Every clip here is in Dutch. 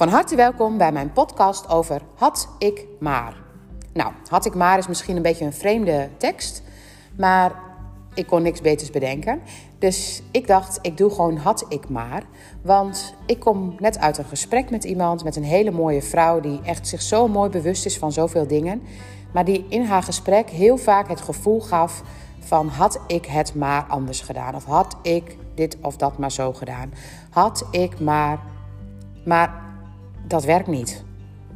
Van harte welkom bij mijn podcast over Had ik maar. Nou, had ik maar is misschien een beetje een vreemde tekst, maar ik kon niks beters bedenken. Dus ik dacht, ik doe gewoon had ik maar. Want ik kom net uit een gesprek met iemand, met een hele mooie vrouw die echt zich zo mooi bewust is van zoveel dingen. Maar die in haar gesprek heel vaak het gevoel gaf van had ik het maar anders gedaan. Of had ik dit of dat maar zo gedaan. Had ik maar. Maar dat werkt niet.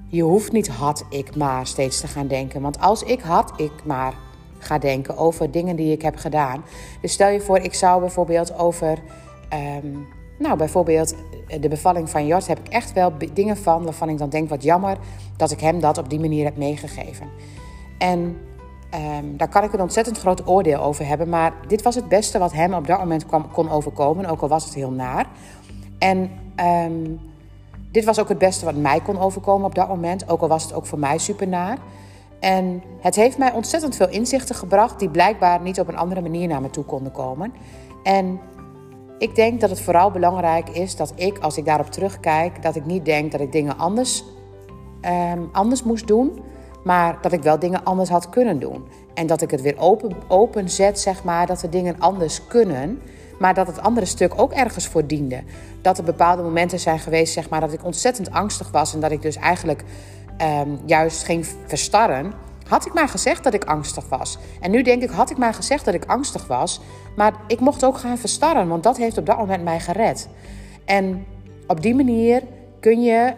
Je hoeft niet had ik maar steeds te gaan denken. Want als ik had ik maar ga denken over dingen die ik heb gedaan. Dus stel je voor, ik zou bijvoorbeeld over. Ehm, nou, bijvoorbeeld de bevalling van Jort heb ik echt wel dingen van waarvan ik dan denk: wat jammer dat ik hem dat op die manier heb meegegeven. En um, daar kan ik een ontzettend groot oordeel over hebben. Maar dit was het beste wat hem op dat moment kwam, kon overkomen, ook al was het heel naar. En um, dit was ook het beste wat mij kon overkomen op dat moment, ook al was het ook voor mij super naar. En het heeft mij ontzettend veel inzichten gebracht die blijkbaar niet op een andere manier naar me toe konden komen. En ik denk dat het vooral belangrijk is dat ik, als ik daarop terugkijk, dat ik niet denk dat ik dingen anders, um, anders moest doen, maar dat ik wel dingen anders had kunnen doen. En dat ik het weer open, open zet, zeg maar, dat er dingen anders kunnen. Maar dat het andere stuk ook ergens voor diende. Dat er bepaalde momenten zijn geweest, zeg maar, dat ik ontzettend angstig was. En dat ik dus eigenlijk um, juist ging verstarren. Had ik maar gezegd dat ik angstig was. En nu denk ik, had ik maar gezegd dat ik angstig was. Maar ik mocht ook gaan verstarren, want dat heeft op dat moment mij gered. En op die manier kun je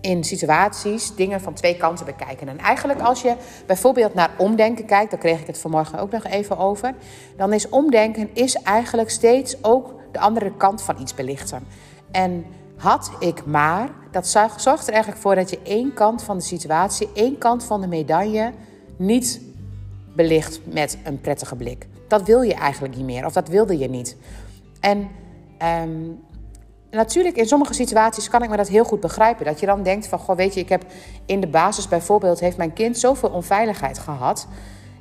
in situaties dingen van twee kanten bekijken. En eigenlijk als je bijvoorbeeld naar omdenken kijkt, daar kreeg ik het vanmorgen ook nog even over, dan is omdenken is eigenlijk steeds ook de andere kant van iets belichten. En had ik maar, dat zorgt er eigenlijk voor dat je één kant van de situatie, één kant van de medaille niet belicht met een prettige blik. Dat wil je eigenlijk niet meer, of dat wilde je niet. En um, natuurlijk, in sommige situaties kan ik me dat heel goed begrijpen. Dat je dan denkt van, goh, weet je, ik heb in de basis bijvoorbeeld... heeft mijn kind zoveel onveiligheid gehad.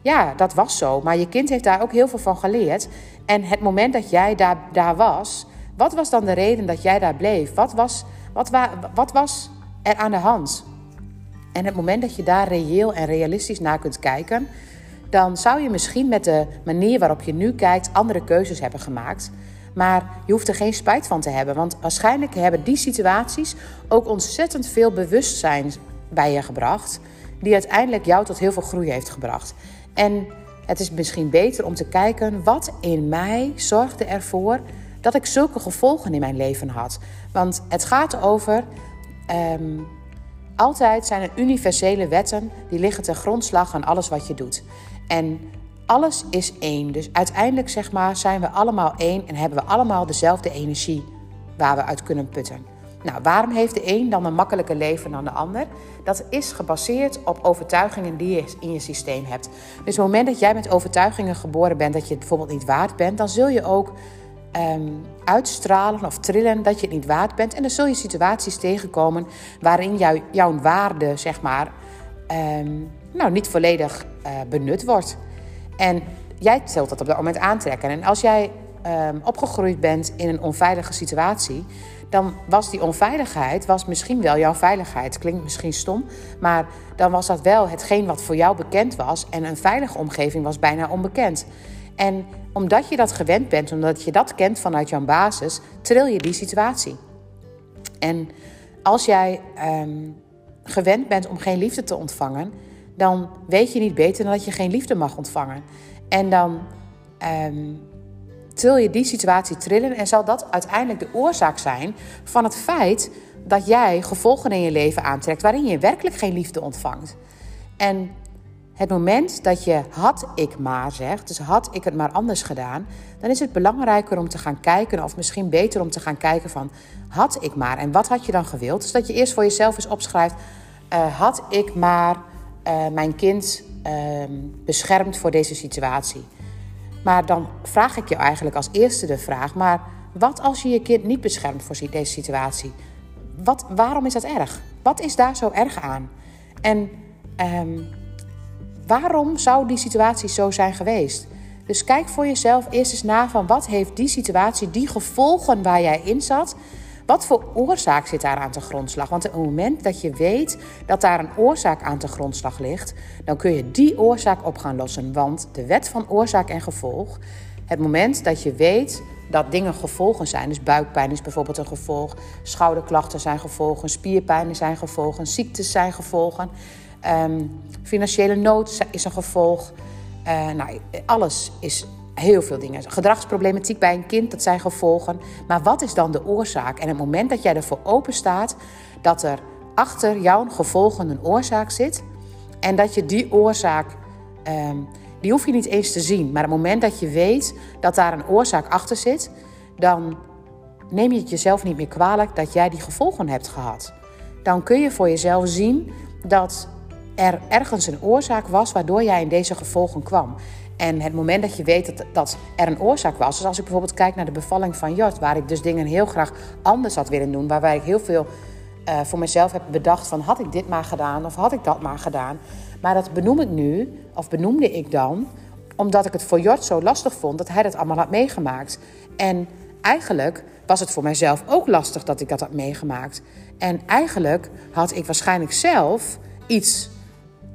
Ja, dat was zo. Maar je kind heeft daar ook heel veel van geleerd. En het moment dat jij daar, daar was... Wat was dan de reden dat jij daar bleef? Wat was, wat, wat was er aan de hand? En het moment dat je daar reëel en realistisch naar kunt kijken... dan zou je misschien met de manier waarop je nu kijkt... andere keuzes hebben gemaakt... Maar je hoeft er geen spijt van te hebben. Want waarschijnlijk hebben die situaties ook ontzettend veel bewustzijn bij je gebracht. Die uiteindelijk jou tot heel veel groei heeft gebracht. En het is misschien beter om te kijken wat in mij zorgde ervoor dat ik zulke gevolgen in mijn leven had. Want het gaat over. Um, altijd zijn er universele wetten die liggen ten grondslag aan alles wat je doet. En alles is één. Dus uiteindelijk zeg maar, zijn we allemaal één en hebben we allemaal dezelfde energie waar we uit kunnen putten. Nou, waarom heeft de een dan een makkelijker leven dan de ander? Dat is gebaseerd op overtuigingen die je in je systeem hebt. Dus op het moment dat jij met overtuigingen geboren bent dat je het bijvoorbeeld niet waard bent, dan zul je ook um, uitstralen of trillen dat je het niet waard bent. En dan zul je situaties tegenkomen waarin jou, jouw waarde, zeg maar, um, nou, niet volledig uh, benut wordt. En jij zult dat op dat moment aantrekken. En als jij um, opgegroeid bent in een onveilige situatie, dan was die onveiligheid was misschien wel jouw veiligheid. Klinkt misschien stom, maar dan was dat wel hetgeen wat voor jou bekend was. En een veilige omgeving was bijna onbekend. En omdat je dat gewend bent, omdat je dat kent vanuit jouw basis, tril je die situatie. En als jij um, gewend bent om geen liefde te ontvangen, dan weet je niet beter dan dat je geen liefde mag ontvangen. En dan um, tril je die situatie trillen en zal dat uiteindelijk de oorzaak zijn van het feit dat jij gevolgen in je leven aantrekt waarin je werkelijk geen liefde ontvangt. En het moment dat je had ik maar zegt, dus had ik het maar anders gedaan, dan is het belangrijker om te gaan kijken, of misschien beter om te gaan kijken van had ik maar en wat had je dan gewild? Dus dat je eerst voor jezelf eens opschrijft, uh, had ik maar uh, mijn kind uh, beschermd voor deze situatie. Maar dan vraag ik je eigenlijk als eerste de vraag: maar wat als je je kind niet beschermt voor deze situatie? Wat, waarom is dat erg? Wat is daar zo erg aan? En um, waarom zou die situatie zo zijn geweest? Dus kijk voor jezelf eerst eens na van wat heeft die situatie, die gevolgen waar jij in zat, Wat voor oorzaak zit daar aan te grondslag? Want op het moment dat je weet dat daar een oorzaak aan te grondslag ligt, dan kun je die oorzaak op gaan lossen. Want de wet van oorzaak en gevolg, het moment dat je weet dat dingen gevolgen zijn, dus buikpijn is bijvoorbeeld een gevolg, schouderklachten zijn gevolgen, spierpijnen zijn gevolgen, ziektes zijn gevolgen, ehm, financiële nood is een gevolg. Uh, nou, alles is heel veel dingen. Gedragsproblematiek bij een kind, dat zijn gevolgen. Maar wat is dan de oorzaak? En het moment dat jij ervoor open staat dat er achter jouw gevolgen een oorzaak zit. En dat je die oorzaak, um, die hoef je niet eens te zien. Maar het moment dat je weet dat daar een oorzaak achter zit, dan neem je het jezelf niet meer kwalijk dat jij die gevolgen hebt gehad. Dan kun je voor jezelf zien dat er ergens een oorzaak was waardoor jij in deze gevolgen kwam. En het moment dat je weet dat, dat er een oorzaak was, dus als ik bijvoorbeeld kijk naar de bevalling van Jort, waar ik dus dingen heel graag anders had willen doen, waarbij ik heel veel uh, voor mezelf heb bedacht van had ik dit maar gedaan of had ik dat maar gedaan. Maar dat benoem ik nu, of benoemde ik dan, omdat ik het voor Jort zo lastig vond dat hij dat allemaal had meegemaakt. En eigenlijk was het voor mijzelf ook lastig dat ik dat had meegemaakt. En eigenlijk had ik waarschijnlijk zelf iets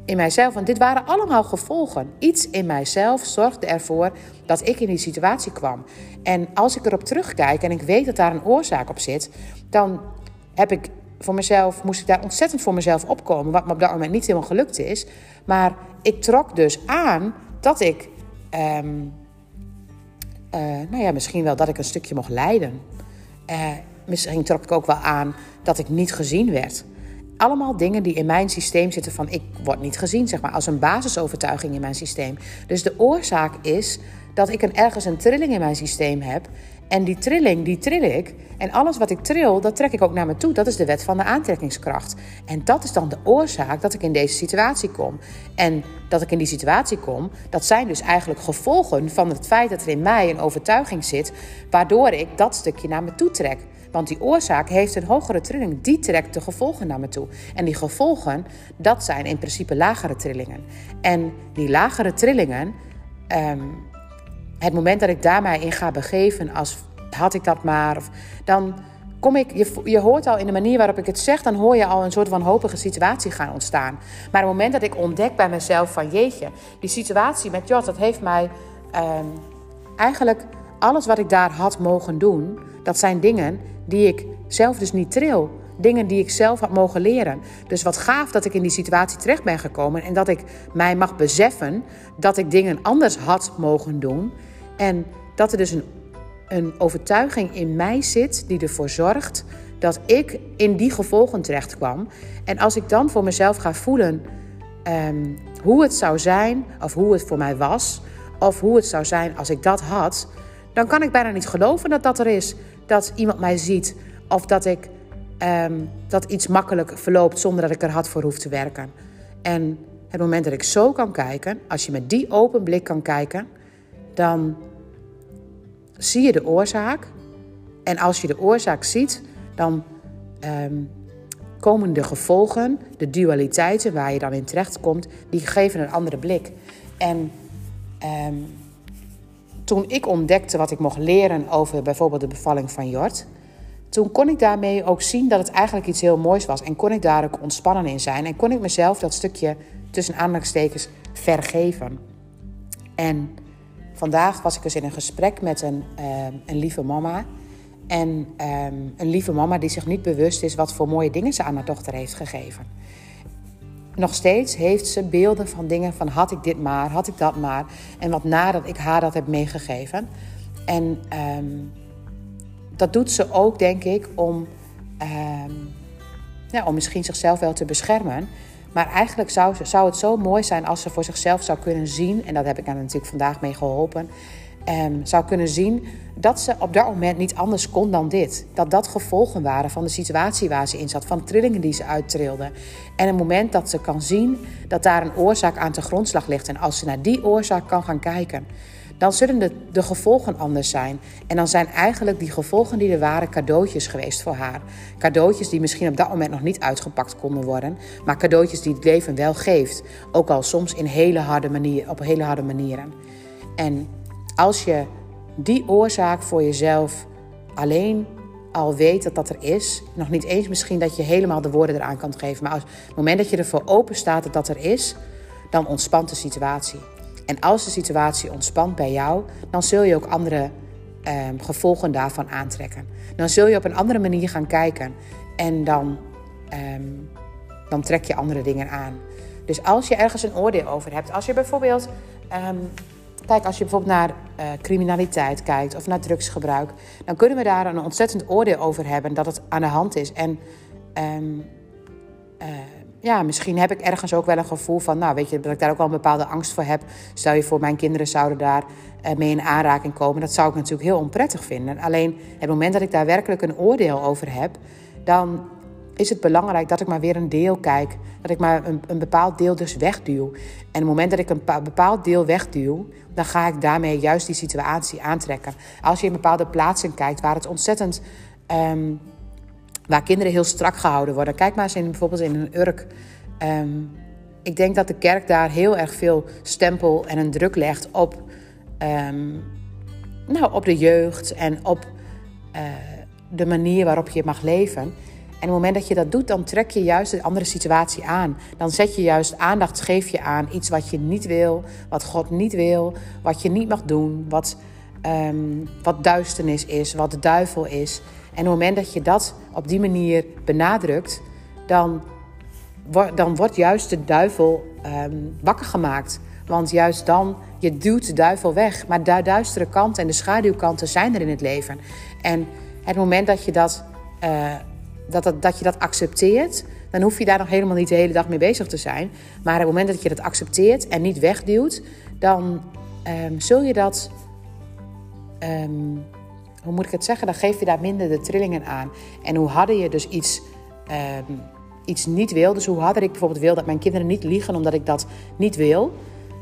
in mijzelf. Want dit waren allemaal gevolgen. Iets in mijzelf zorgde ervoor dat ik in die situatie kwam. En als ik erop terugkijk en ik weet dat daar een oorzaak op zit, dan heb ik voor mezelf, moest ik daar ontzettend voor mezelf opkomen. Wat me op dat moment niet helemaal gelukt is. Maar ik trok dus aan dat ik, ehm, eh, nou ja, misschien wel dat ik een stukje mocht lijden. Uh, misschien trok ik ook wel aan dat ik niet gezien werd allemaal dingen die in mijn systeem zitten van ik word niet gezien, zeg maar, als een basisovertuiging in mijn systeem. Dus de oorzaak is dat ik een, ergens een trilling in mijn systeem heb. En die trilling, die trill ik. En alles wat ik tril, dat trek ik ook naar me toe. Dat is de wet van de aantrekkingskracht. En dat is dan de oorzaak dat ik in deze situatie kom. En dat ik in die situatie kom, dat zijn dus eigenlijk gevolgen van het feit dat er in mij een overtuiging zit, waardoor ik dat stukje naar me toe trek. Want die oorzaak heeft een hogere trilling. Die trekt de gevolgen naar me toe. En die gevolgen, dat zijn in principe lagere trillingen. En die lagere trillingen, ehm, het moment dat ik daar mij in ga begeven als had ik dat maar, of, dan kom ik, je, je hoort al in de manier waarop ik het zeg, dan hoor je al een soort van hopige situatie gaan ontstaan. Maar het moment dat ik ontdek bij mezelf van jeetje, die situatie met Jot, dat heeft mij um, eigenlijk alles wat ik daar had mogen doen, dat zijn dingen die ik zelf dus niet tril. Dingen die ik zelf had mogen leren. Dus wat gaaf dat ik in die situatie terecht ben gekomen en dat ik mij mag beseffen dat ik dingen anders had mogen doen. En dat er dus een, een overtuiging in mij zit die ervoor zorgt dat ik in die gevolgen terecht kwam. En als ik dan voor mezelf ga voelen ehm, hoe het zou zijn, of hoe het voor mij was, of hoe het zou zijn als ik dat had, dan kan ik bijna niet geloven dat dat er is. Dat iemand mij ziet of dat, ik, ehm, dat iets makkelijk verloopt zonder dat ik er hard voor hoef te werken. En het moment dat ik zo kan kijken, als je met die open blik kan kijken, dan zie je de oorzaak. En als je de oorzaak ziet, dan ehm, komen de gevolgen, de dualiteiten waar je dan in terecht komt, die geven een andere blik. En um, toen ik ontdekte wat ik mocht leren over bijvoorbeeld de bevalling van Jort, toen kon ik daarmee ook zien dat het eigenlijk iets heel moois was. En kon ik daar ook ontspannen in zijn. En kon ik mezelf dat stukje tussen aanhalingstekens vergeven. En vandaag was ik dus in een gesprek met een, uh, een lieve mama. En um, een lieve mama die zich niet bewust is wat voor mooie dingen ze aan haar dochter heeft gegeven nog steeds heeft ze beelden van dingen van had ik dit maar, had ik dat maar. En wat nadat ik haar dat heb meegegeven. En um, dat doet ze ook, denk ik, om, um, ja, om misschien zichzelf wel te beschermen. Maar eigenlijk zou, zou het zo mooi zijn als ze voor zichzelf zou kunnen zien, en dat heb ik haar natuurlijk vandaag mee geholpen, um, zou kunnen zien dat ze op dat moment niet anders kon dan dit. Dat dat gevolgen waren van de situatie waar ze in zat, van de trillingen die ze uittrilde. En het moment dat ze kan zien dat daar een oorzaak aan de grondslag ligt en als ze naar die oorzaak kan gaan kijken, dan zullen de, de gevolgen anders zijn. En dan zijn eigenlijk die gevolgen die er waren cadeautjes geweest voor haar. Cadeautjes die misschien op dat moment nog niet uitgepakt konden worden, maar cadeautjes die het leven wel geeft. Ook al soms in hele harde manier, op hele harde manieren. En als je die oorzaak voor jezelf alleen al weet dat dat er is, nog niet eens misschien dat je helemaal de woorden eraan kan geven, maar als het moment dat je ervoor open staat dat dat er is, dan ontspant de situatie. En als de situatie ontspant bij jou, dan zul je ook andere ehm, gevolgen daarvan aantrekken. Dan zul je op een andere manier gaan kijken en dan, ehm, dan trek je andere dingen aan. Dus als je ergens een oordeel over hebt, als je bijvoorbeeld, ehm, kijk, als je bijvoorbeeld naar uh, criminaliteit kijkt of naar drugsgebruik, dan kunnen we daar een ontzettend oordeel over hebben dat het aan de hand is. En um, ja, misschien heb ik ergens ook wel een gevoel van, nou weet je, dat ik daar ook wel een bepaalde angst voor heb. Stel je voor, mijn kinderen zouden daar uh, mee in aanraking komen. Dat zou ik natuurlijk heel onprettig vinden. Alleen het moment dat ik daar werkelijk een oordeel over heb, dan is het belangrijk dat ik maar weer een deel kijk. Dat ik maar een, een bepaald deel dus wegduw. En op het moment dat ik een bepaald deel wegduw, dan ga ik daarmee juist die situatie aantrekken. Als je in bepaalde plaatsen kijkt waar het ontzettend. Um, waar kinderen heel strak gehouden worden. Kijk maar eens in, bijvoorbeeld in een Urk. Um, ik denk dat de kerk daar heel erg veel stempel en een druk legt op, um, nou, op de jeugd en op uh, de manier waarop je mag leven. En op het moment dat je dat doet, dan trek je juist een andere situatie aan. Dan zet je juist aandacht, geef je aan iets wat je niet wil, wat God niet wil, wat je niet mag doen, wat, um, wat duisternis is, wat de duivel is. En op het moment dat je dat op die manier benadrukt, dan, dan wordt juist de duivel um, wakker gemaakt. Want juist dan, je duwt de duivel weg. Maar de duistere kanten en de schaduwkanten zijn er in het leven. En het moment dat je dat, uh, dat, dat, dat je dat accepteert, dan hoef je daar nog helemaal niet de hele dag mee bezig te zijn. Maar op het moment dat je dat accepteert en niet wegduwt, dan um, zul je dat. Um, hoe moet ik het zeggen? Dan geef je daar minder de trillingen aan. En hoe harder je dus iets, um, iets niet wil, dus hoe harder ik bijvoorbeeld wil dat mijn kinderen niet liegen omdat ik dat niet wil,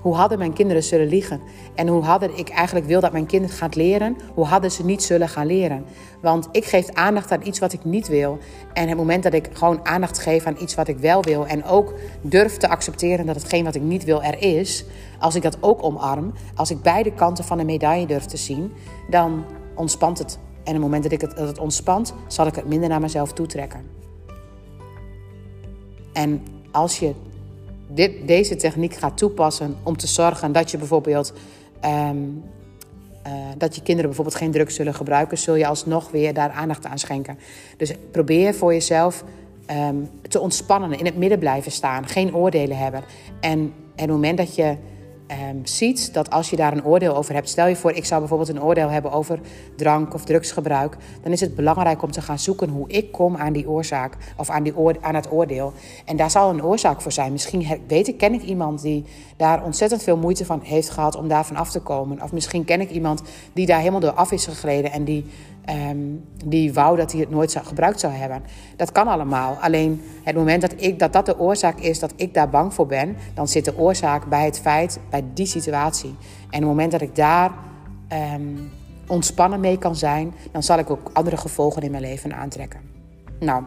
hoe harder mijn kinderen zullen liegen. En hoe harder ik eigenlijk wil dat mijn kind gaat leren, hoe harder ze niet zullen gaan leren. Want ik geef aandacht aan iets wat ik niet wil. En het moment dat ik gewoon aandacht geef aan iets wat ik wel wil en ook durf te accepteren dat hetgeen wat ik niet wil er is, als ik dat ook omarm, als ik beide kanten van de medaille durf te zien, dan ontspant het. En het moment dat, ik het, dat het ontspant, zal ik het minder naar mezelf toetrekken. En als je deze techniek gaat toepassen om te zorgen dat je bijvoorbeeld um, uh, dat je kinderen bijvoorbeeld geen drugs zullen gebruiken, zul je alsnog weer daar aandacht aan schenken. Dus probeer voor jezelf um, te ontspannen, in het midden blijven staan, geen oordelen hebben. En, het moment dat je um, ziet dat als je daar een oordeel over hebt, stel je voor, ik zou bijvoorbeeld een oordeel hebben over drank of drugsgebruik, dan is het belangrijk om te gaan zoeken hoe ik kom aan die oorzaak of aan, die aan het oordeel. En daar zal een oorzaak voor zijn. Misschien weet ik, ken ik iemand die daar ontzettend veel moeite van heeft gehad om daarvan af te komen. Of misschien ken ik iemand die daar helemaal door af is gegleden en die Um, die wou dat hij het nooit zou, gebruikt zou hebben. Dat kan allemaal. Alleen het moment dat, ik, dat dat de oorzaak is dat ik daar bang voor ben, dan zit de oorzaak bij het feit, bij die situatie. En het moment dat ik daar um, ontspannen mee kan zijn, dan zal ik ook andere gevolgen in mijn leven aantrekken. Nou,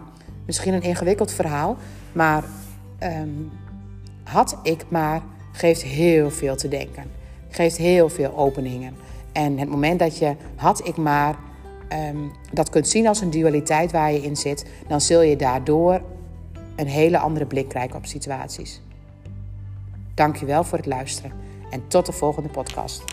misschien een ingewikkeld verhaal, maar um, had ik maar geeft heel veel te denken. Geeft heel veel openingen. En het moment dat je had ik maar um, dat kunt zien als een dualiteit waar je in zit, dan zul je daardoor een hele andere blik krijgen op situaties. Dankjewel voor het luisteren en tot de volgende podcast.